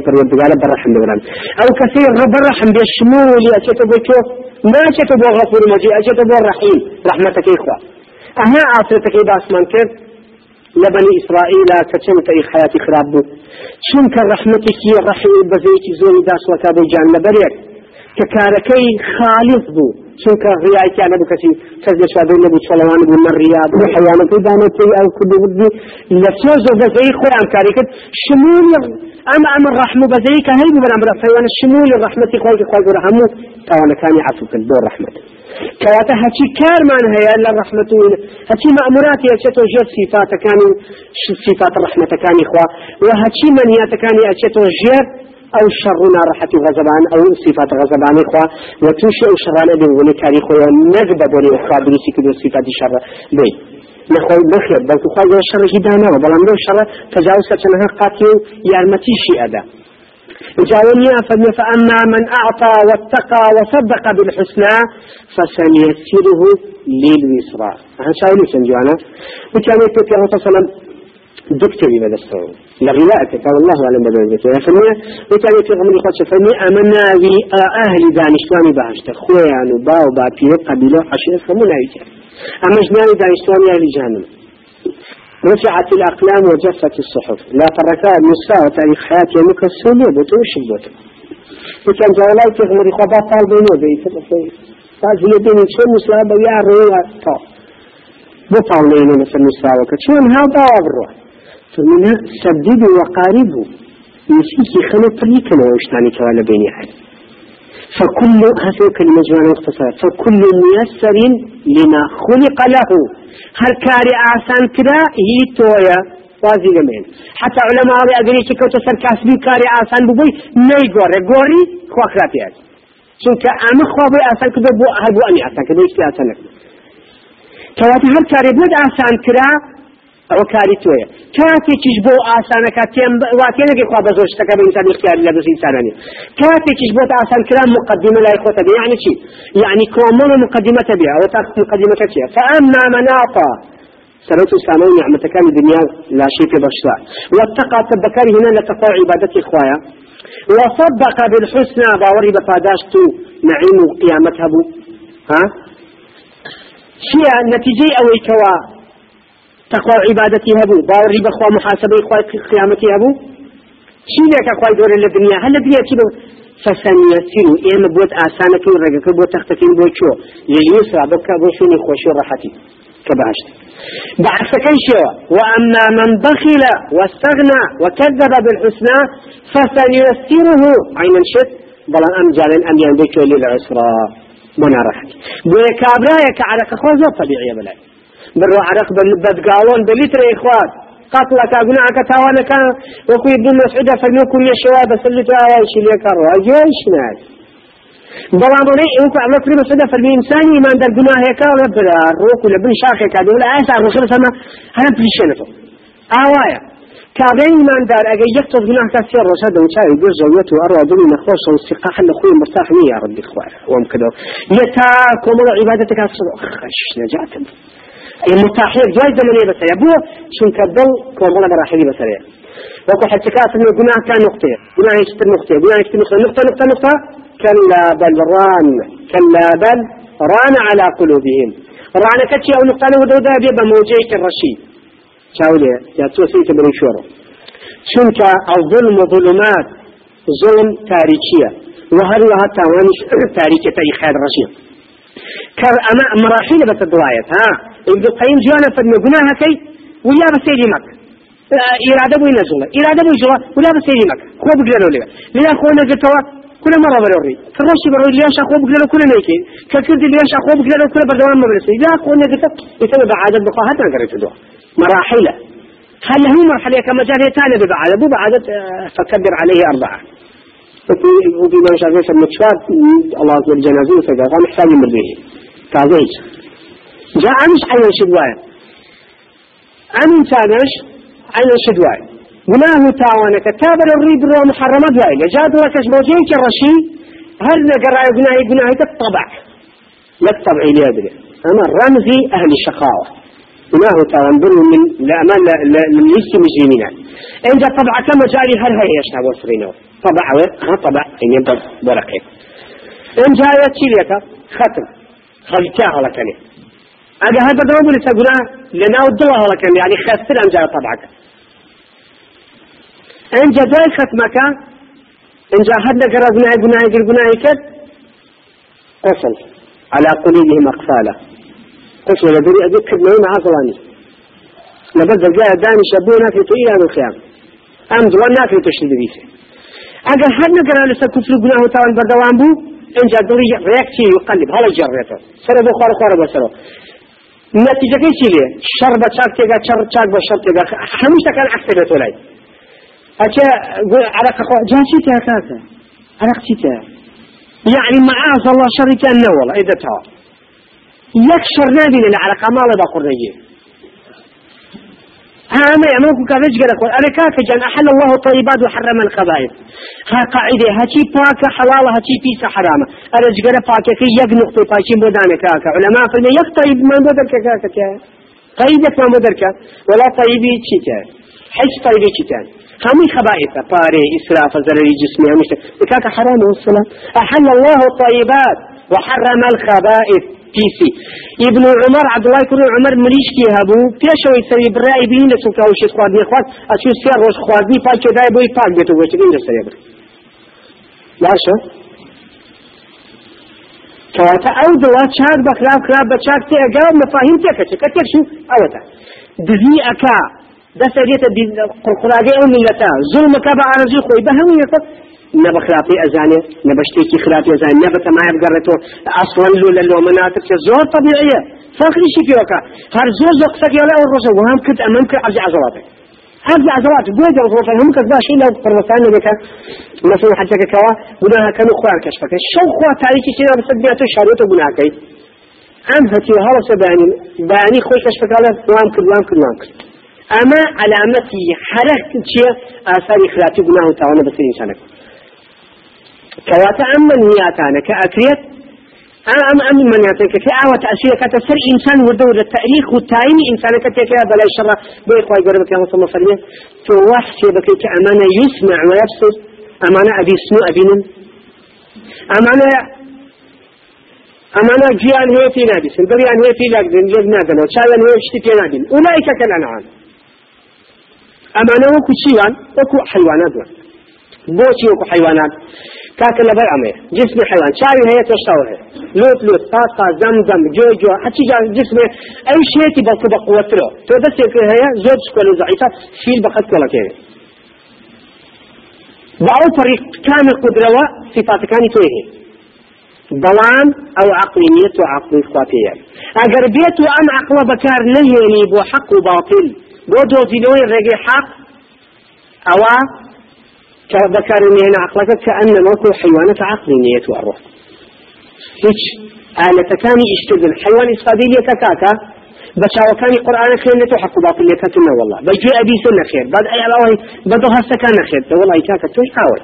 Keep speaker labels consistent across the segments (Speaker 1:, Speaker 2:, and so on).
Speaker 1: پروردگار برحم ببرن أو کسی برحم بشمول اچتو بچو ما اچتو بو غفور مجید اچتو بو رحیم رحمتك إخوة. أها آفرتك اذا آسمان کرد لبني إسرائيل كتشمت أي حياتي خراب بو. شنك رحمتك يا رحيم بزيتي زوري داس وكابو جان لبريك ككاركي خالص بو. چونکە ڕایکیانە بکەسی کەس لە شادە نەبوو چڵەوان بوو مەڕیا بوو حیوانەکەی دانەتی ئەو کردو بردی لە سۆ زۆ بەزەی خۆیان کاری کرد شمول ئەمە ئەمە ڕحم و بەزەی کە هەیە بەرام بە فەیوانە شمول ڕحمەتی خۆی خۆی گەورە هەموو تاوانەکانی عفو کرد بۆ ڕحمەت کەواتە هەچی کارمان هەیە لە ڕحمەت و هەچی مەموراتی ئەچێتەوە ژێر سیفاتەکانی سیفات ڕحمەتەکانی خوا و هەچی منیاتەکانی ئەچێتەوە ژێر أو شر ناڕەحەتی غەزەبان أو صفات غەزەبانی خوا و تووشی ئەو شەڕانە بێ کاری خۆیان نەگبە بۆ خوا دروستی کرد و صفاتی شەڕ بێ نخوي بخير بل تخوي جو شر هدانا بلام لو شر تجاوز كتنها قاتل يارمتي شيء أدا جاوني أفضل فأما من أعطى واتقى وصدق بالحسنى فسنيسره لليسرى هذا شاولي سنجوانا وكان يقول في صلى الله وسلم دكتوري بدا السعود لغلاءك قال الله أعلم بدرجته فمية وتاني في غمري خدش فمية أمنا في أهل دانشتواني بهشت خويان وباو بابيو قبيلو حشير فمنا يتر أما جناني دانشتواني أهل جهنم رفعت الأقلام وجفت الصحف. لا تركها المستوى تاريخ حياتي مكسولة بتوش بوتو وكان جوالي في غمري خدا طال بينو بيت قال هي بين شو مسلابة يا رويا طال بطال مثل مسلاوة شون هذا أبروه فمنها سددوا وقاربوا يسيكي خلو طريقا واشتاني كوالا بيني حال فكل هذه كلمة جوانا مختصرة فكل ميسر لما خلق له. هل كاري آسان كرا هي تويا. وازي لمن حتى علماء الله أدري كوتا سر كاسبي كاري آسان ببوي. ني غوري. غوري خواخراتي هذا چونك أما خوابي آسان كده بو هل بو أني آسان كده. اشتي آسان كده كواتي هل كاري بود آسان كرا ئەوە کاری تۆیە کاتێکیش بۆ ئاسانەکە تێم واتێنەکەی خوا بە زۆر شتەکە بە ئینسان اختیار لە دەست ئینسانانی کاتێکیش بۆ ئاسان کرا مقدمە لای خۆتە بێ یعنی چی؟ یعنی کۆمەڵ مقدمە بێ ئەوە تا مقدمەکە چیە فأما من سرت سامي نعمة كان الدنيا لا شيء في بشرى واتقى تبكر هنا لتقوى عبادة إخوايا وصدق بالحسنى باوري بفاداشتو نعيم قيامتها بو ها؟ شيء نتيجة أو كوا تقوى عبادتي هبو باوري بخوا محاسبة إخوة قيامتي هبو. شي لك أخوة دور الدنيا هل الدنيا كده فسنيسر إيما بوت آسانك ورقك بوت تختفين بوت شو لليسرى بكا بوشوني خوشي راحتي كباشت بعكس شيء وأما من بخل واستغنى وكذب بالحسنى فسنيسره عين الشت. بل أم جال أم يندك للعسرى منارحتي بويا كابرايا كعرق خوزو طبيعي بلاي برو عرق بليتر إخوات قتلك أبناءك تاوانا كان وكو ابن مسعود فرموكم يا شباب سلت آيش ليك أروى جيش ناس بلان بلي اوكو عمل فريم مسعود فرمي إنساني ما در قناه هيك ولا بلا روك ولا بن كاد ولا آيسا روخي بس أنا هل بليشنته آوايا. كابين من دار أجي يكتب جناح كثير رشاد وشاي يقول زوجته أروى دوني نخوص واستقاح لأخوي مرتاح يا ربي إخوان. وام كده يتا كومر عبادتك خش نجاتك جاي زمنية بس يا بو شن كدل كومبولا مراحلي بس يا وكو حتكات إنه جناح كان نقطة. جناح يشتر نقطة؟ جناح يشتر نقطة؟ نقطة نقطة نقطة. كلا بل ران. كلا بل ران على قلوبهم. ران كتشي أو نقطة له دودا بيبا موجيك الرشيد شاولي يا تو سيت بني شورو. شنك الظلم ظلمات ظلم تاريخية. وهل وها تاوانش تاريخية خير رشيد كر أما مراحل بس الدواية ها؟ ابن القيم جوانا فدنا قناها كي ويا بسيري مك إرادة بو ينزل إرادة بو يجوا ولا بسيري مك خو بقدروا لي لنا خو نزلتوا كل مرة بلوري فروشي برو ليش أخو بقدروا كل نيكي ككرد ليش أخو بقدروا كل بردوان ما بلسي لا خو نزلت يسوي بعادة بقى هات نقرأ دوا مراحل هل هو مرحلة كما جاء ثاني ببعادة بو بعادة فكبر عليه أربعة. وفي ما شاء الله الله عز وجل جنازه فقال محتاج من به كازيش جاء مش عين شدواية عن إنسانش عين شدواية وناه تاوانا كتابر الريب رو محرمة دواية. جاء دوكش موجين كرشي هل نقرأ قناهي قناهي الطبع لا الطبع اللي أدري أنا رمزي أهل الشقاوة وناه تاوان برو من لليست مجرمين عند طبعا كما جاري هل هي يشنا وصرينه طبع ها طبع يبدأ برقه إن جاء تشيليك ختم. خلتها على كني أجا هذا دوم اللي تقوله لنا ودوا على كني يعني خسر أن جاء طبعك. إن جاء ختمك إن جاء هذا قرأ جناي جناي جناي كد قفل على قلوبهم أقفاله قفل لدري أذكر ما مع ظلاني لبدا جاء داني شبونا في طيلة الخيام. أم زوانا في تشديد بيسه أجا هذا قرأ لسه كفر جناه تاون بردوان بو إن جاء دري رياكتي يقلب. هلا جريته. سر بو خار خار بسره نتيجة كيف ليه شر بشاك تيجا شر شاك بشر تيجا همش كان عكس ولاي أشياء على كخو جاشي تاكاكا على ختيتا يعني معاذ الله شر كان والله إذا تها يكشر نبي لنا على كمال بقول نجي هاما يعملك كافيش قال أقول أنا كاك جان أحل الله الطيبات وحرم الخبائث. ها قاعدة هاتي باك حلال هاتي بيس حرام. أنا جقر باك كي يق نقطة باكين بودانا كاك علماء فلما يق طيب ما مدرك كاك قيدك ما مدرك ولا طيبي تشيتا حش طيبي تشيتا همي خبائث باري إسراف زرري جسمي همش كاك حرام والصلاة. أحل الله الطيبات وحرم الخبائث. پیسی ابن عمر عبد الله كل عمر مریشکی هبو؟ پیشوی سری برای بین لسو کاوشی خواردنی خواد اچو سیر روز خواردنی پاک دای بوی پاک بیتو گوشت این سری بر باشا كواتا أو دوا چاك بخلاف خلاف بچاك تي اقام مفاهيم تيكا تيكا تيكشو اوتا دزي اكا دست ديتا قرقراغي أو ملتا. ظلم كبا عرزي خوي بهم يكت نبى خلافي أزاني نبى اشتكي خلافي أزاني نبى ما يبقرته أصلا لولا لو طبيعية فاخري شي في وكا هر زور زقسك يلا الرسل وهم كنت أمام كنت أرجع عضلاتك هذا عضلات بوجه الرسل هم كذا شيء لو فرمسان لك مثلا حتى كوا بناها كانوا خوار كشفك شو خوار تاريخي شيء بس بيعتو شاريط بناها كي أم هتي هلا سباني باني خوي كشفك على وام كل وام كل وام كل أما علامتي حركة شيء آثار خلافي بناه تعالى بس إنسانك كواتا أما نياتانا كأكريت أم أم من يعطيك؟ كأوة تأثير كتسر إنسان ودور التاريخ والتايم إنسان كتيك بلا شر بيقوى يقربك يا صلى الله عليه وسلم توحشي بك كأمانة يسمع ويبصر أمانة أبي سنو أبي نم أمانة أمانة جيان هي في نادس بريان هي في لاقدن يد نادن وشالا هي اشتي في نادن. أولئك كالأنعام أمانة وكو شيوان وكو حيوانات بوشي وكو حيوانات. كاكل لبر أمي جسم حيوان. شاوي هي تشتاوه. لوت لوت. طاقة زم زم. جو جو. حتى جا جسم. أي شيء تبقى بقوة له تو بس هي زوج سكول ضعيفة فيل بخت كلا كده بعض طريق كامل قدرة صفات كان تويه بلان أو عقلية وعقل إخواتية أجر بيت أم عقل بكار نهيني بو حق وباطل بو دوزينوي رجي حق أو كأن موكو حيوانة عقلي نية الروح هيك آلة كان يشتغل. حيوان إسقادي لي كاكا. بس هو كان قرآن خير نتو حق أبي سنة خير. بعد أي الله بدو هسه كان خير. والله كاكا توي حاول.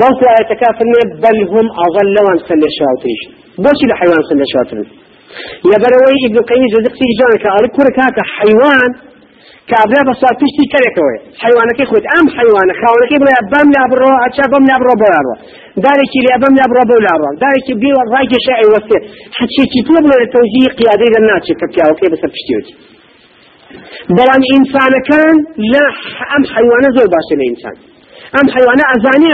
Speaker 1: بس آية كافرني بل هم أضل وان سل الشاطريش بوش الحيوان سل الشاطرين يا بروي ابن قيم جزقسي جانك. أريد كركاك حيوان كابلا بس تشتي كريكوي حيوانك خود أم حيوان خاونك بلا بام لا برو أشا بام لا برو بلا دارك اللي بام لا برو بلا دارك بي رايك شيء وسير حتى تطلب له التوجيه قيادي الناس كبكي أو كيف بس بتشتيوتي بلان إنسان كان لا أم حيوان زور باش الإنسان أم حيوان أزاني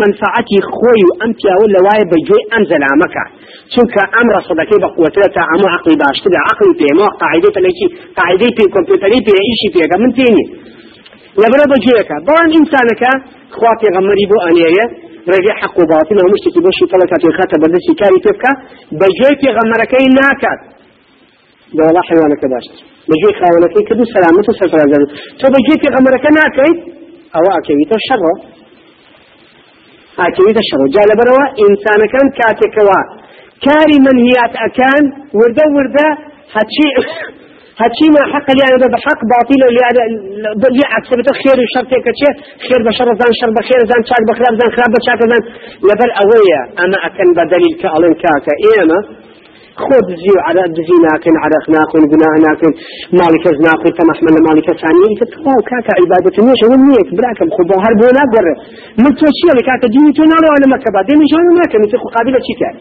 Speaker 1: منفعتي خوي أم تيا ولا واي بجوي أم زلامك چونك أم رصدك بقوتها أم عقلي باش تبع عقلي في ما قاعدة ليكي قاعدة في كمبيوتري في إيشي في من تاني لبرا بجويك بلان إنسانك خواتي غمري بو أنيا رجع حق وباطل ومشتكي بوشي طلقات الخاتة بدسي كاري تبكى. بجوي في غمركي ناكات ده والله حيوانك باش بجوي خاونك كدو سلامته سفر تو بجوي في غمرك ناكيت أو أكيد الشر. أكيد الشر. جال بروا إنسان كان كاتكوا كاري منهيات أكان وردا وردا هتشي هتشي ما حق لي أنا بحق باطل اللي أنا اللي أكسبت خير وشر كتشي خير بشر زان شر بخير زان شاك بخلاف زان خلاف بشاك زان. يبر أويا أنا أكن بدليل كألين كاكا إيما
Speaker 2: خۆ دزی و عرق دزی ناکەن عرق ناکەن گناه ناکەن ماڵی کەس ناکەن تەمەحمە لە ماڵی کەسانی تەواو کاکە عیبادەت نیەش ئەوە نییەک براکەم خۆ بۆ هەر بۆ ناگەڕێ من تۆ چیە لە کاکە دینی تۆ ناڵەوە لە مەکتەبا دێمی ژۆن ناکەم تۆ قابلە چی کرد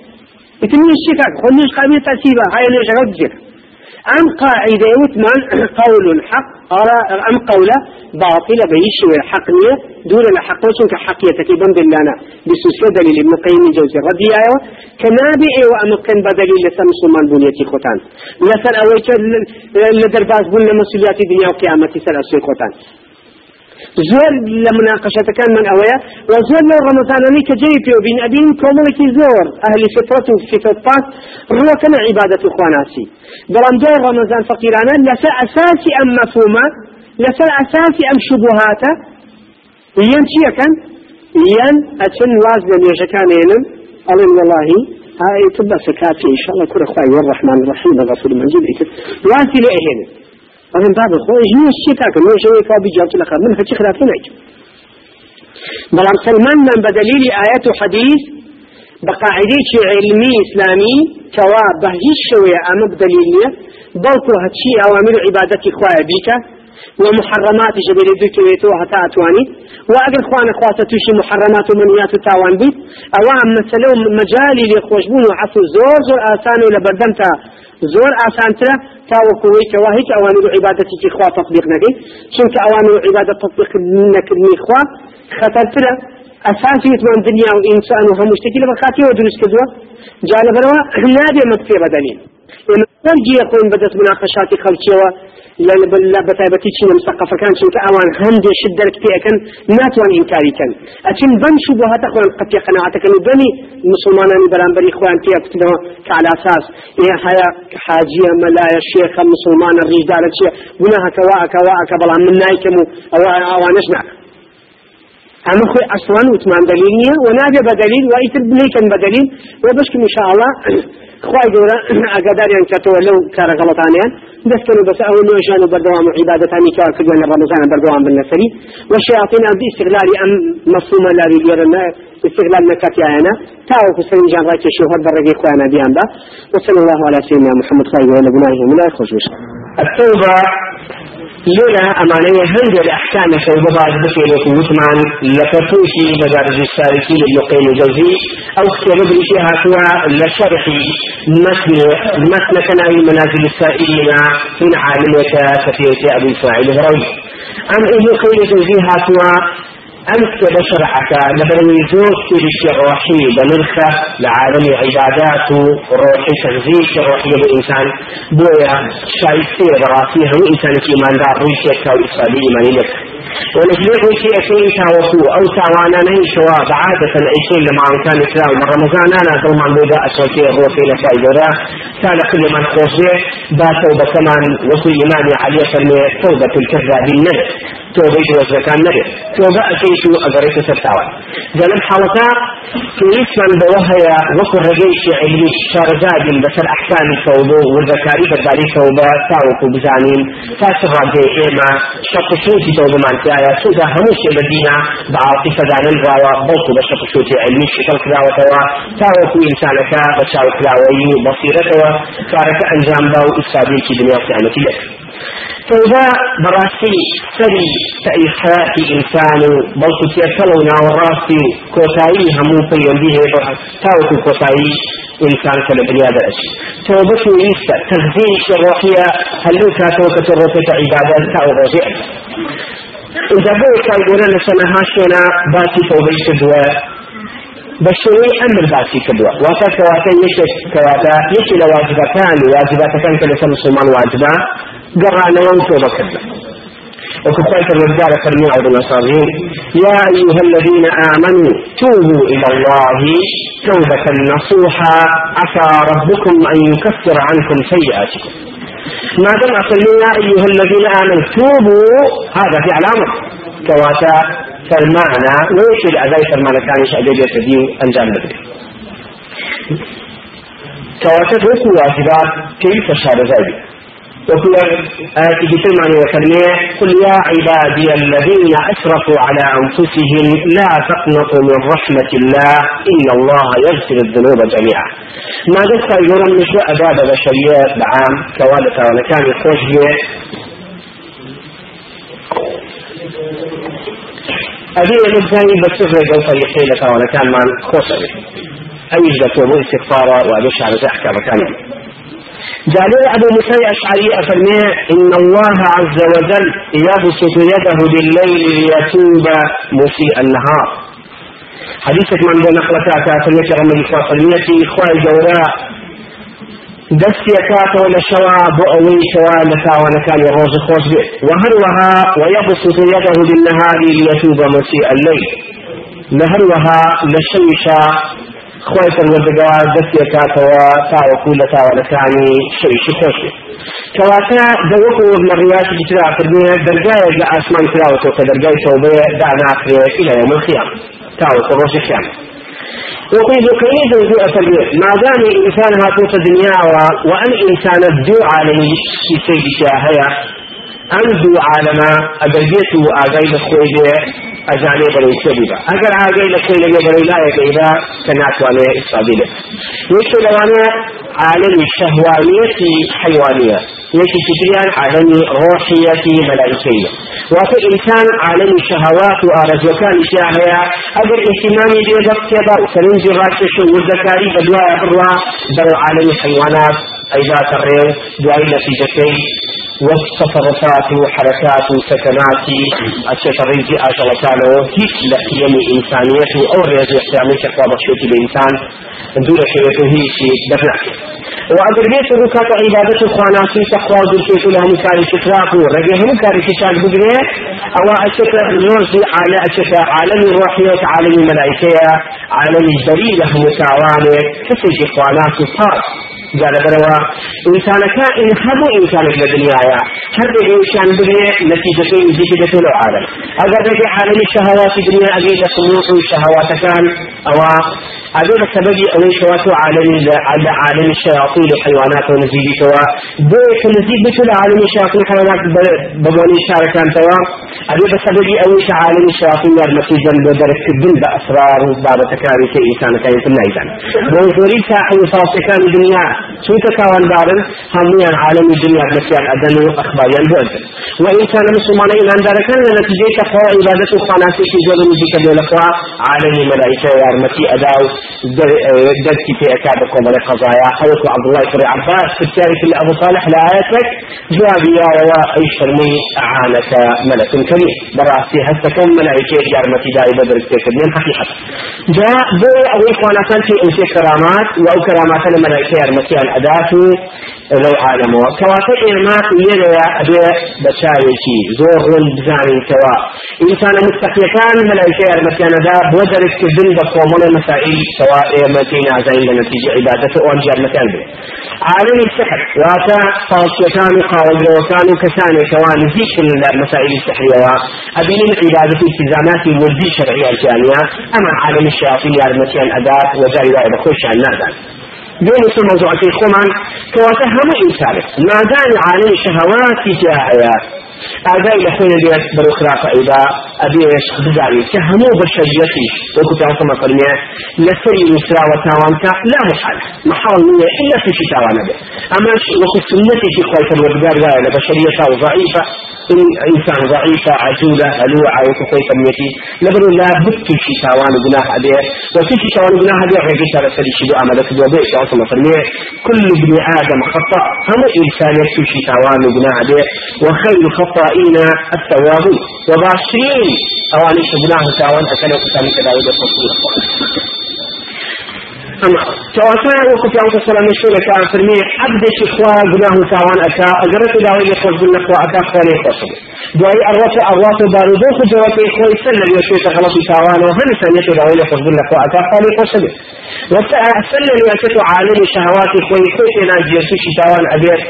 Speaker 2: إتني الشيء خو نيش قابل ترتيبه هاي ليش أوجه أم قاعدة وثمان قول حق أم قولة باطلة بيش حق نية دون الحق وشن كحقية بن بلانا بسوسة دليل ابن قيم الجوزي رضي أيوة كنابع وأمكن بدليل لسم سلمان بنيتي خوتان. لسر أويت لدرباز بنا مسؤوليات الدنيا وقيامة سر أسوي خوتان. زور لمناقشة كان من أويا وزور لو رمضان أني كجيب وبين أبين كوملكي زور أهل فطرة في فطرات روى كان عبادة إخواناسي بلان دور رمضان فقيرانا لسا أساسي أم مفهومة لسا أساسي أم شبهات ين شيء كان ين أتن وازن يجكان ينم ألين والله هاي تبقى سكاتي إن شاء الله كل أخوائي والرحمن الرحيم الرسول المنزل وازي لأهين من باب خوي هي الشتاء كم يشوي كابي جابت لك من هالشيء خلافين عج بلام سلمان من بدليل آيات وحديث بقاعدة علمي إسلامي كوا بهجيش شوية أما بدليل بلكو هاتشي أوامر عبادة إخوة بيك ومحرمات جبل دوكيتو حتى أتواني. وأجل إخوان إخوات توشي محرمات ومنيات تاوان بيت. أوام مثلا مجالي لخوشبون وعصو زور زور آسان لبردمتا. زور آسان ترى تاوكوي كواهيك أوامر عبادة إخوة تطبيق نبي شنك أوامر عبادة تطبيق نكرني إخوة خطر ترى أساسي يتمان دنيا وإنسان وهم مشتكي لبخاتي ودرس كذوة جانب روا نادي مكفي بدلين لما ترجي يكون بدأت مناقشات خلشية لا بتايبتي شنو مسقفة كان شنك أوان هندي شدرك فيها ناتوان إنكاري كان. أتن بن شبهات أخوان قد قناعتك أنه بني مسلمان برانبري إخوان فيها كتنه كعلى أساس. إيه هيا حاجية ملايا الشيخ مسلمان الرجال شيء بناها كواء كواء كبلا من نايكمو أو أوانش نعم أما خوي أصلا وثمان دليل ونادي بدليل وإيتر بليكن بدليل. وبشكم إن شاء الله خواهي جورا أقدر ينكتوا لو كان غلطانيا بس كانوا بس أول نوشان بردوام عبادتاني كار كدوان رمضان بردوام بالنسري. والشياطين أم باستغلال أم مفهوم لا بيجرنا استغلال نكتي أنا. تاو كسرين جان رايك شوهر برقي خوانا بيان وصلى الله على سيدنا محمد وعلى بنائه من يخرج التوبة لولا أمانية هند الأحكام التوبة بعد بسيرة وثمان لفتوشي مدارج السالكين للقيم الجوزي أو كتب فيها سوى لشرح متن متن كان منازل السائلين من عالمية كثيرة أبي إسماعيل الهروي أم إنه قيل جوزيها سوى أنت بشرحك لبني زوج في الروحي بنرخة لعالم عبادات روحي تغذية روحي الإنسان. بويا شايفين براسيها وإنسان في إيمان دار روشيك أو إصابي إيماني لك ونجمع شيء شيء تاوكو أو تاوانا نهي شواء عادة عيشين لما كان إسلام. من رمضان أنا دوما بودا أشوكي الروحي لسائدورا كان كل من خوشي باتوا بكمان وكل إيماني عليه فرمي توبة الكذاب النفس توبة وزكان نبي توبة أشيء أقريت ستاوى زلم حالتا كيسمن بوهيا وكر رجيش علمي شارزاد بسر أحكام التوبة والذكاري بدالي توبة تاوكو بزانين تاسر رجي إيما شق سوتي توبة مانتايا سودا هموش مدينة بعاطفة دان الغاوة بوكو بشق سوتي علمي شكل كلاوة توا. تاوكو إنسانك بشاو كلاوي بصيرة كارك أنجام باو إستابيل في دنيا وقيامة لك. توبة براسي سري تأي حياة إنسان بل تتيسلو ناو راسي كوتاي همو في يمديه تاوكو كوتاي إنسان كلا بنيادة أشي توبة إيسا تغذيش الروحية هل لو كاتوكة الروحية عبادة تاو روحية إذا بو كان قولنا سنة هاشونا باتي توبة تدوى بشوي أمر باسي كدوى واتا كواتا يشك كواتا يشي لواجبتان واجباتان كلا سمسلمان واجبا قرانا وانتوبة كدوى وكفاية الرجال فرمي عبد الصالحين يا أيها الذين آمنوا توبوا إلى الله توبة نصوحا عسى ربكم أن يكفر عنكم سيئاتكم. ما دام أصلي يا أيها الذين آمنوا توبوا هذا في علامة. كواتا فالمعنى ويش الأذى فالمعنى كان يشأدي يتدين أنجام بدري. كواتا توكو واجبات كيف شار ذلك آية بسلمان وكلمة قل يا عبادي الذين أسرفوا على أنفسهم لا تقنطوا من رحمة الله إن الله يغفر الذنوب جميعا. ما دەستا گەورم نشوە ئەدا بە بەشەریە بەعام کەوا لە تاوانەکانی خۆش بێ ئەبێ لەزانی بە چ ڕێگە و طریقەی لە تاوانەکانمان خۆشە بێت ئەویش بە تۆ جابر أبو موسى الأشعري أفرمي إن الله عز وجل يبسط يده بالليل ليتوب مسيء النهار. حديثك من بين نقلة أتاتني كرمي فاصليتي إخوة الجوراء. دستي كاتو لشوا بؤوي شوا لتاوانا كان يروز خوش به وهروها ويبسط يده بالنهار ليتوب مسيء الليل. لهروها لشيشا خۆی پەروەردگار دەستێکاتەوە تاوەکو لە تاوانەکانی شەویشی خۆشی کەواتە دەوەکو لە ڕیاتی تراکردنیە دەرگایەک لە ئاسمان کراوەتەوە کە دەرگای تەوبێ داناکرێت إلى يوم القيامة. تاوەکو ڕۆژی قیامەت وقيل كيد ذو أفريق ما دام إنسان هاتوت الدنيا وأن إنسان الدعاء عليه في سيد شاهية أن دعاء عالما أدرجيته آقايد خويلة أزاني بلي سبيبا أقر آقايد خويلة بلي لا يقيبا كنات وأنا إصابيلة يشو لوانا عالم الشهوانية حيوانية. يكي تدريان عالم روحية ملائكية. وفي إنسان عالم الشهوات وآرزوكان شاهية أقر إهتمامي دي بكتبا وسننزي راشش وزكاري بدواء بروا بل عالم الحيوانات أيضا تريو دعي نتيجتين. والتصرفات وحركات وسكنات أشياء ريزي أجل كانوا هيك لحيم إنسانية أو رياضي إحترامي شكوى بشوتي بإنسان دون شيء هي شيء دفعك وأقر بيت ركات عبادة خواناتي تقوى ذلك لها مكاري شكراك ورقيه مكاري شكراك بقريه أو أشكر نوزي على أشكر عالم الروحية عالم الملائكية عالم الجليلة متعوانة كسي خواناتي صار جال بروا إنسان كان إن همو إنسان في الدنيا هر إنسان بغي نتيجة نتيجة العالم أقر بيت عالم الشهوات الدنيا أجيد سموح الشهوات كان أو أقول سببي أول شواتو عالم على عالم الشياطين الحيوانات ونزيد توا بيت نزيد بتو عالم الشياطين الحيوانات بموني شاركان توا أقول سببي أول عالم الشياطين المسيجا بدرك الدل بأسرار بعد تكاري كي إنسان كان في النيزان بوزوري ساحي وصاصي كان الدنيا. شو تكاون دارن هميان عالم الدنيا مسيان أدن أخباريان بوزن وإن كان مسلمان إن عند كان نتيجة تقوى عبادة خاناتي في جول مزيكا بلقوا عالم الملائكة يارمتي أداو. دركي في أكاد قبل قضايا حدث عبد الله بن عباس في التاريخ أبو صالح لا آياتك جواب يا روا أيش فرمي أعانك ملك كريم براسي هسه كم ملائكة يارمتي دائما بدرك تكدين حقيقة جاء بو أو إخوانا كان في أنشي كرامات وأو كرامات الملائكة يارمتي الأداة لو عالموا كواتي إرما يرى أبي بشايشي زور بزاني كوا إنسان مستقيتان ملائكة يارمتي أنا بودرك تكدين بقومون مسائل سواء متينا زين لنتيجة عبادته وانجار مكان به عالم السحر. واتا فالسيتان قاول وكان كسان كوان ذكر المسائل السحرية أبين العبادة التزامات والدي شرعية الجانية أما عالم الشياطين يارمتي الأداة وجاي رأي بخش عن نادان بين في موضوع في خمان كواتا هم إنسان ما دام عالم الشهوات جاهية ئاگای لە خوێنە دێت بەرەو خراپە ئەیدا ئەبێش بزانیت کە هەموو بەشەریەتیش وەکو پیانسەمە فەرمێ لەسەری نووسراوە تاوانکە لا محال محاڵ نییە إلا تووشی تاوانە بێت ئەمەش وەکو سنەتێکی خۆی پەروەردگار دایە لە بەشەریەتا و ضعیفە إنسان ضعيفة عجولة هلوعة وكفوي كميتي لبنو لا بتوشي تاوان وجناح أبي وتوشي تاوان وجناح أبي غير على سري شبو عملك دوبي شاوصل فرمية كل ابن آدم خطأ هم إنسان يتوشي تاوان وجناح أبي وخير الخطائين التوابون وبعشرين أواني شبناه تاوان أكلوا كتابك داود الرسول أما كواتا وقت يوم السلام يشون كان فرمي عبد شخوا جناه تاوان أكا أجرت داوي يخرج بالنقوى أكا خواني خصم دعي أروات أروات باردوخ جوات إخوة. سلم يشوي تغلط تاوان وهل سنة داوي يخرج بالنقوى أكا خواني خصم وسلم يشوي عالم الشهوات إخوة. إخوة ناجي يشوي تاوان أبيت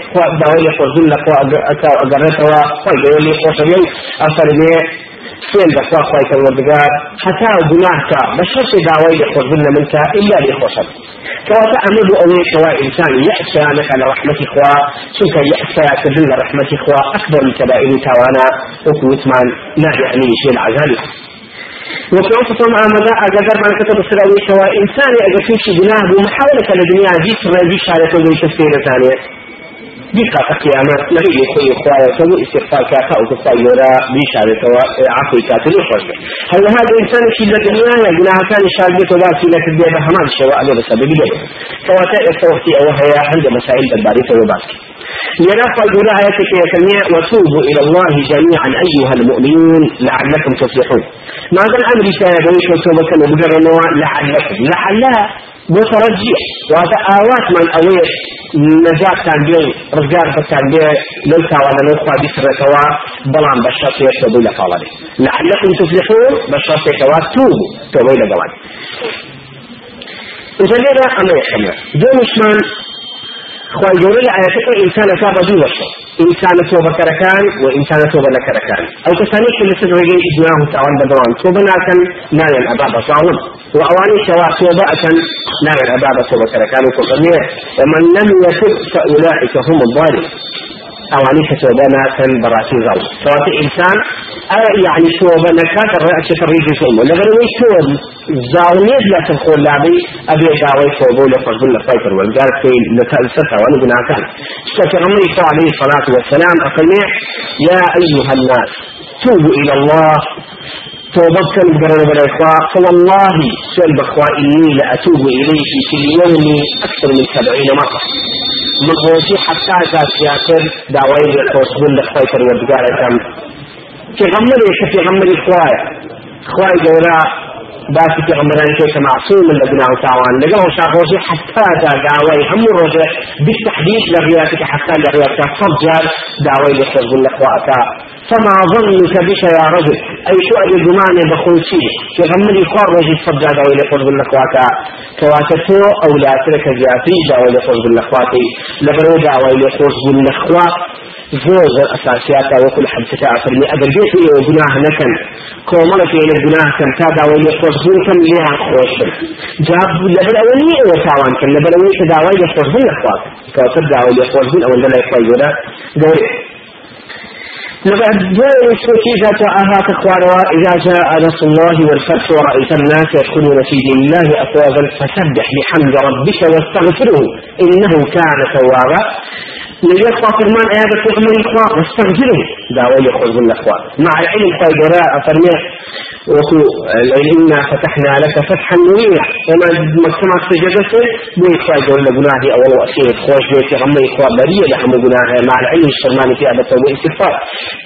Speaker 2: داوي يخرج بالنقوى أكا أجرتها سين بخوا خواهي كالوردقار حتى گناهك بشرط دعوي يخرجن منك إلا ليخوصل كواتا أمر أولي شواء إنسان يأسى لك على رحمة إخوة شنك يأسى تدل رحمة إخوة أكبر من كبائر تاوانا وكوت من لا يعني شيء العزالي وكيوصفهم آمدا أقدر ما كتب السلاوي سواء إنسان أقدر في جناه بمحاولة لدنيا جيت رأي شارة ويشفين ثانية. بيقى قيامات لغي يخوي إخوائي كم استغفار كاكا وكفا يورا بيشارة عفوي كاتل وخرج هل هذا الإنسان في الدنيا جناه كان شارة وباسي لك الدنيا همان الشواء عليه بسبب جاي كواتا يستوحي أوهي عند مسائل الباري وباسي يرفع آياتك يا وتوبوا إلى الله جميعا أيها المؤمنون لعلكم تفلحون. ما قال أمر سيدويش وتوبة وبقرنوا لعلكم لعلها مترجح آوات من أويش نجاة كان بيه رجال كان بيه للتا ولا نخوة بسر توا بلان بشرط يشتبوا لك الله لعلكم تفلحون بشرط توا توبوا توبوا إلى قوان إذا ليه أمر يحمل دون عثمان خواهی گەورە لە ئاەتەکە ئینسانەکە بە دوو وەشە ئینسانە تۆبەکەرەکان و ئینسانە تۆبە نەکەرەکان ئەو کەسانی کە لەسەر ڕێگەی ئیجنا و تاوان بەدەوام تۆبە ناکەن ناوێن ئەبا بە ساڵم و ئەوانی شەوا تۆبە ئەکەن ناوێن ئەبا بە تۆبەکەرەکان و کۆفەرمێ ومن لم يتب فأولئك هم الظالمون اواني كتوبة ناكن براسي غلط سواء إنسان يعني توبة نكات الرأس تريد يسوم لغير ويش توب زاونيت لا تدخل لعبي أبي داوي توبة لفظ الله فايتر والقال في لسلسة وأنا قلنا كان اشتكى عمري عليه الصلاة والسلام. أقول يا أيها الناس توبوا إلى الله. توبتك القرن بالإخوة فوالله سؤال بأخوة إني لأتوب إليه في اليوم أكثر من سبعين مرة. من غوتي حتى ذات ياسر دعوين للقوس من الأخوة والبقارة كم في غمر يشوف في غمر إخوة إخوة جوراء باسي في غمران كيف معصوم من لبناء وتعوان لقاه شاقوشي حتى ذا دعوي هم الرجع بالتحديد لغياتك حتى لغياتك فضجال دعوي للقوس من الأخوة فما ظنك بك يا رجل؟ أي سؤال جمان بخلصي في غمري خوار رجل صدى دعوة لقرب الأخوات. كواتتو أو لا ترك جاتي دعوة لقرب الأخوات. لبرو دعوة لقرب الأخوات. زور زور أساسيات وكل حدثة أفرمي أدر جيت إيه وجناه نكن. كوملة إلى الجناه كم تابع وإلى قرصون كم لها خوش. جاب لبل أولي وتعوان كم. لبل أولي تدعوة إلى قرصون الأخوات. كواتر دعوة إلى قرصون أو لا يقوى يولا دوري. جاء الشوكي ذات آهات أخوانها إذا جاء نصر الله والفتح ورأيت الناس يدخلون في دين الله أفواجا فسبح بحمد ربك واستغفره إنه كان توابا. نجد فرمان هذا تغمر الإخوة واستغفره. دعوة يخرج الأخوة مع العلم قال فرمي وكو إنا فتحنا لك فتحا مبينا. وما مجتمع سجدت بوي إخوة يقول لقناه أول وأسير. خوش بيت غمي إخوة بريء لحم قناه مع العلم الشرماني في أبا توبة استغفار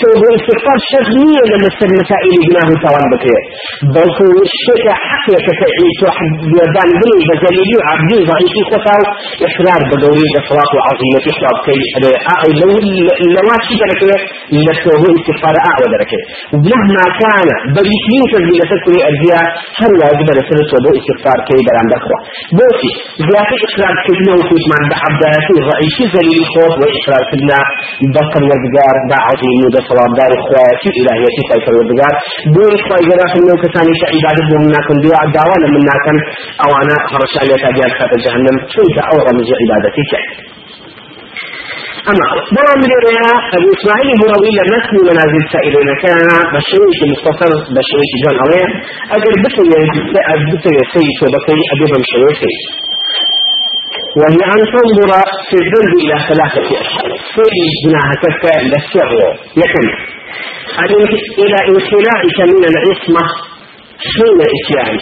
Speaker 2: توبة استغفار شرمية لما سر مسائل قناه توان بكيه بل هو الشيء حقيقة كتعيش واحد يدان بلي بزليلي وعبدي ضعيفي خطاو إحرار بدوري صلاة عظيمة إحرار كي لو لو شيء كده لسه استغفار أعوى دركه ومهما كان بريتين كذي لتذكري أجزاء هل واجب لسنة وبو استغفار كي برام دخوة بوتي زيادة إخراج كلمة وفوت من بحبات رئيس زليل خوف وإخراج كلمة بطل والبقار دعوتي مودة صلاة دار إخواتي إلهيتي فايفر والبقار بو إخوة إجراء كلمة وكساني شعيبادة بمنا كن دعاء دعوة لمنا كان أو أنا خرج عليك أجيال فاتح جهنم. شوية أورا من عبادتي كي أما برا من الرياء أبو إسماعيل هروي لنسل منازل سائلين كان بشويش مختصر بشويش جان أويا أجل بطل بطل سيد وبطل أبي بمشويش وهي أن تنظر في الذنب إلى ثلاثة أشياء في جناحتك للسر يكن إلى انخلاعك من العصمة حين إتيان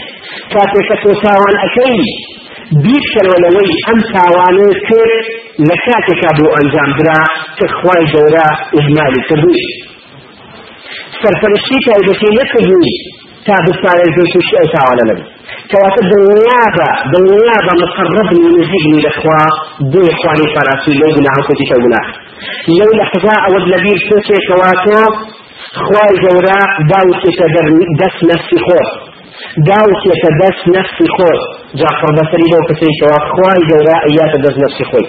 Speaker 2: كاتك تساوان أكيد بیکەوەلەوەی ئەم تاوانە کرد لە کاتێکا بۆ ئەنجامدرا کە خوای گەورە ئژمالی کردووی سەرپەرشتی تایبەتی نەکردووی تا بپارێزی تووشی ئەو تاوانە نەبی کەواتە دڵنیابە دڵنیابە مقرب نزیگنی لەخوا دوی خوانی پاراسی لەو گوناهکوتی کە گوناه لەو لەحظا ئەوەت لەبیر سوچێکەوە تۆ خوای گەورە باوکێتە دەست نەفسی خۆ داوتێتە دەست نفسی خۆی جعفر بەسەری بۆ کەسەی کەوا خوای گەورە ئەیاتە دەست خۆی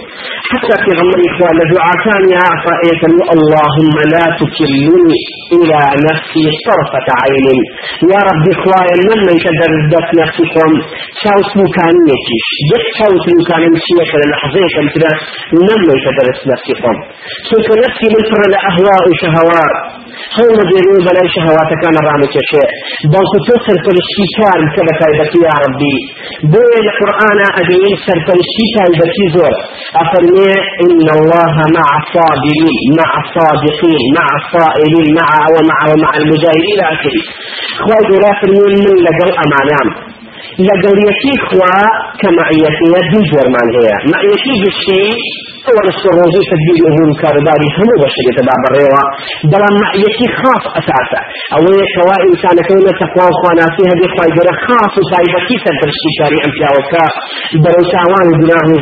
Speaker 2: حتى في غمري إخوان لدعاء كان يا عفائية اللهم لا تكلني إلى نفسي طرفة عين. يا رب إخوان من يقدر دف نفسكم شاوس مكانيتي دف شاوس مكانيتي للحظة كمتنا من من يقدر نفسكم سوك نفسي من فر الأهواء شهوات. هەڵ نەبێنی بەلای شەهواتەکان ڕامەکێشێ بەڵکو تۆ سەرپەرشتی کارم کە بە تایبەتی یا ڕەبی بۆیە لە قورئانە ئەدەین سەرپەرشتی تایبەتی زۆر ئەفەرمێ إن الله مع الصابرين مع الصادقين مع الصائلين مع ومع ومع المجاهدين. إلى آخره خواهد لا فرمون من لقل أمانام. لەگەڵیەتی خوا کە مەعیەتیە دوو جۆرمان هەیە مەعیەتی گشتی ئەوە لە ڕۆژی تدبیر ئەمور کارداری هەموو بەشێتە با بەڕێوە بەڵام مەعیەتی خاص ئەساسە ئەوەیە کەوا ئینسانەکەی لە تەخوا و خواناسی هەبێ خوای گەورە خاص و تایبەتی سەرپەرشتی کاری ئەم پیاوەکە بەرەو تاوان و گوناه و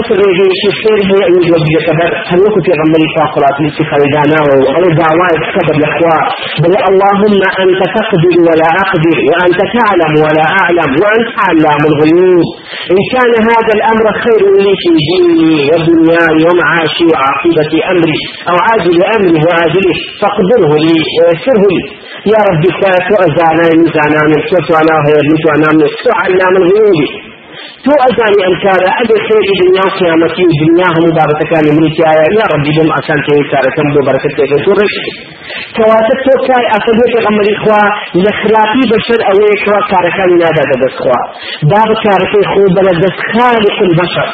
Speaker 2: رجل يشوف خير هي أن يجوز يكبر هل وقت في غمري فاقلات لسي خريدانا وهل دعوات كبر الأخوة بل اللهم أنت تقدر ولا أقدر وأنت تعلم ولا أعلم وأنت علام الغيوب. إن كان هذا الأمر خير لي في ديني ودنياي ومعاشي وعاقبة أمري أو عاجل أمري وآجله فاقدره لي ويسره لي. يا ربي فاتو أزانا مزانا من سوى أنا هي أنا من سوى علام الغيوب تو ئەزانی ئەم کارە ئەگە سێری دنیا و قیامەتی و دنیا هەموو بابەتەکانی مریتیایە یا ڕەبی بم ئاسان تێ کارەکەم بۆ بەرەکەت پێ تو ڕشت کەواتە تۆ کای ئەسەدێ پێغەمەری خوا لە خراپی بەشەر ئەوەیە کەوا کارەکانی نادا دەدەست خوا. باب کارەکەی خۆ بەلە دەستخانی کل بەشەر.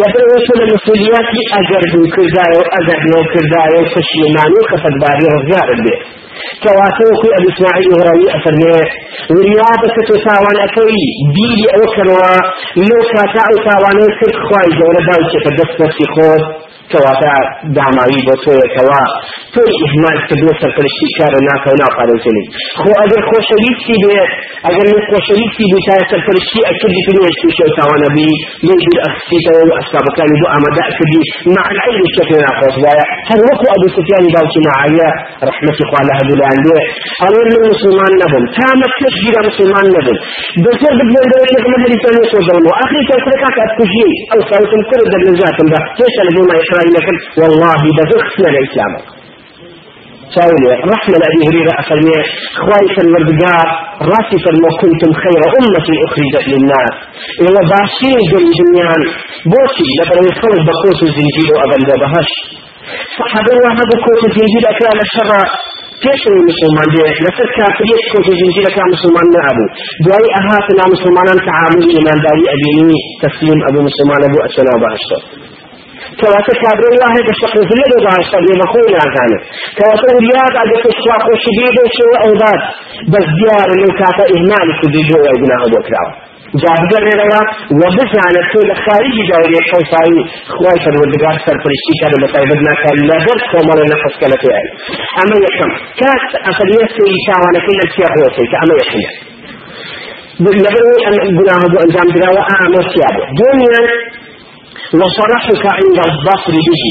Speaker 2: لەبەرەوەشە لە مەسئولیاتی ئەگەر بوو کردایە و ئەگەر نەوە کردایە و پەشیمانی و خەفەتباری ڕزگارت بێت كواتوكي أبو إسماعيل غراوي أفرمي ورياضة تساوان أكوي. بيلي أو كروا لو كاتا أو تاوان كرك خواي جولة داوشة فدست نفسي خود كواتا داماوي بۆ تۆیەکەوە تۆی ئیهمال کردوە سەرپەرشتی کارە ناکە و ناپارێزنی خۆ ئەگەر خۆشەویستی بێ ئەگەر من خۆشەویستی تا سەرپەرشتی ئەکردی پێشتی شێ تاوانە بی لێژی ئەخسیتەوە ئەسابەکانی بۆ ئامادە ئەکردی مع العلم شكل ناخۆش وایە هەر وەکو ئەبو سفیانی باوکی معاویە رحمەتی خوا لە هەبولان لێ ئەڵێ من مسلمان نەبم تامە گیرە مسلمان نەبم بەسەر ببێنەوە لەگەڵ هەریتان وسۆدەڵم و ئاخری تەکرەکە ئەتکوژی ئەو ساوتم کرد لە إسرائيل والله بزخنا الإسلام ساولي رحمة أبي هريرة أفرمي خوايف الوردقار راسي فرمو كنتم خير أمة أخرجت للناس. إلا باشين جل جنيان. بوشي لبرو يخلص بقوس الزنجير وأبن بهش صحابة واحد بقوس الزنجير أكرام الشر پێشەوەی مسلمان؟ بێ لەسەر کافریت کۆتە زنجیرەکە مسلمان نەبوو دوای ئەهاتنا مسلمانان تعاملی ئیمانداری ئەبینی تەسلیم ئەبوو مسلمان بوو ئەچەنە بەهشتە كواتا كابر الله بشق في الذي ضاع الصبي مخونا كانت كواتا ورياض على تسواق وشديد وشو أوضاد بس ديار لو كاتا إهمال كدي جوا يبناه بكراو جابر روا وبزانة كل خارجي دوري الحوصاوي خواي فالوردقار سر فرشتي كان بطيبتنا كان لابد كومر نفس كالتي أي أما يحكم كاس أصلية سوي شاوانا كل السياق وصيك أما يحكم لابد أن قناه بأنجام دراوة أعمى سيابه دنيا وصرحك عند البصر به.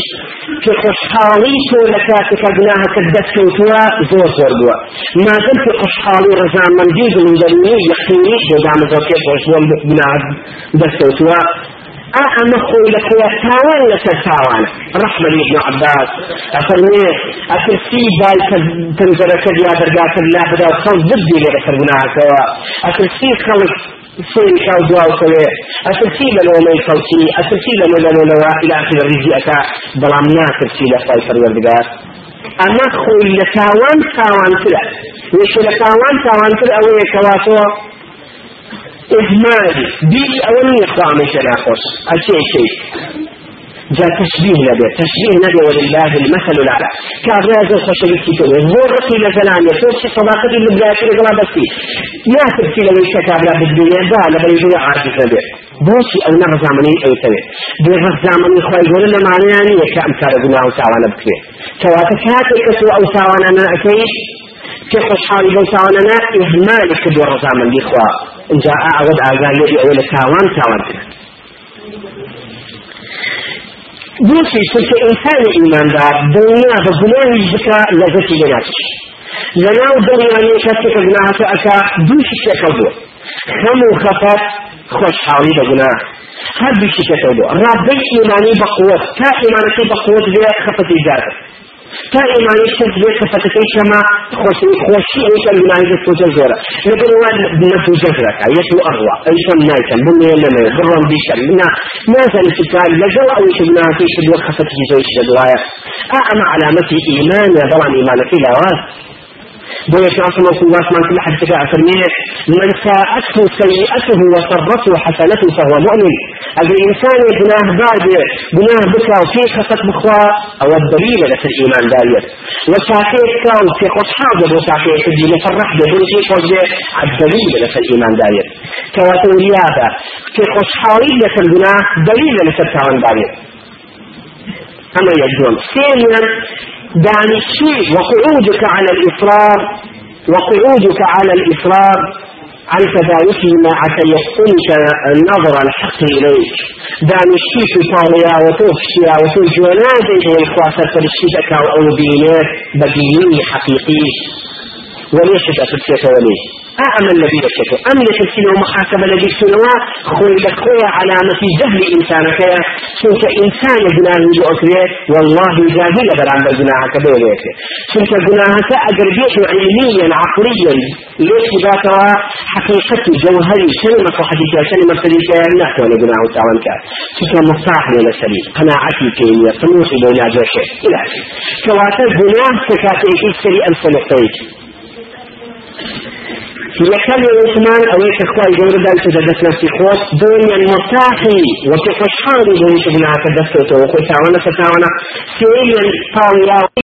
Speaker 2: كخشحالي تو لكاتك قناها كدست وتوا زور زور ما دمت خشحالي رزان من جيد من ذنبي يحيني جدام زوكيت وشوان بقناها دست وتوا أما خوي لك يا تاوان لسر تاوان. رحمة ابن عباس. أفرمي أكرسي باي تنزل كذا درجات الله بدا وخلص ضدي لك قناها أكرسي خلص سوي شاو دواو كوي أسلسي لو ما يفوتي أسلسي لو لو لو إلى آخر الرجي أتا. بلام ناكر سي لفاي فروردگار أما خوي لتاوان تاوان تلا وش لتاوان تاوان تلا أوي كواتو إهمال بي أولي إخوامي تلاقص أشيء شيء جاء تشبيه نبي. تشبيه نبي ولله المثل الأعلى. كان رازل خشبه كتب زور رسول زلام يسوع شي صداقة اللي بلاش رجلا بسي يا تبكي لو كتاب لا بالدنيا دا لا بيجوا عارف نبي بوشي أو نغ زمني أو تبي. بغ زمني خوي يقول لنا معنى يعني يكام كاربنا أو ساوانا بكري كواتا كاتل كسو أو ساوانا أنا أكيد كيف حالي لو ساوانا إهمال كدور زمن دي خوا إن جاء أعود أعزال يدي أول ساوان ساوان دوشي چونك إنسان إيمان دار دنيا بگناه بكا لذتي لناتش لناو دنيا نيشتك گناه أكا دوشي شكل دو خمو خفت خوش حالي بگناه هر دوشي شكل دو رابي إيماني بقوة تا إيمانك بقوة دي خفت إجارة تا ئیمانی شت بێ کەفەتەکەی شەما خۆشی خۆشی ئەوش ئەلمانی دەستۆتە زۆرە لەبەر وان نەفو جەزرەکە یەتو ئەڕوا ئەیشم نایکەم بمێ لەمێ بڕۆم بیشەم منا نازانی شتان لەگەڵ ئەوش بناکەی شت بۆ خەفەتی زۆی شت دوایە ئا ئەمە علامەتی ئیمانە بەڵام ئیمانەکەی لاواز بويا رسول الله صلى الله عليه وسلم فرميه من ساءته سيئته وسرته حسنته فهو مؤمن. اگر انسان گناه بعد گناه بكا وفي خطت بخوا أو الدليل لك الإيمان دارية وساكيت كان في قصحاب وساكيت تجي مفرح بدون شيء فوجه الدليل لك الإيمان دارية كواتو رياضة في قصحاوي لك الجناه دليل لك التعاون دارية أما يجون ثانيا دانشي وقعودك على الإصرار وقعودك على الإصرار عن تداوته مع تيقنك النظر الحق إليك. دانشي في طاليا وتوفشيا وتجوناتي والكواسة ترشيدك أو بينات بديني حقيقي وليش تأتي الذي بشكل أم يشكل محاكمة الذي سنوا خوي لخويا علامة جهل إنسانك. سنك إنسان جناه يؤكره والله جاهل برعن بجناهك بيليك سنك جناهك أقربيت علميا عقليا. ليش ذاتها حقيقة جوهري كلمة حقيقة كلمة فريقة نحو لجناه تعوانك سنك مفتاح لنا سليم قناعتي كيمية طموحي بين شيء إلى آخره. كواتا جناه كاتئك السري ألف نقطيك يكلم عثمان أو يكخوي جور دال تدرس نفسي خوف دنيا مرتاحي وكيف شحالي دنيا تبنى كدسته وكل تعاونا فتعاونا سيئا طاويا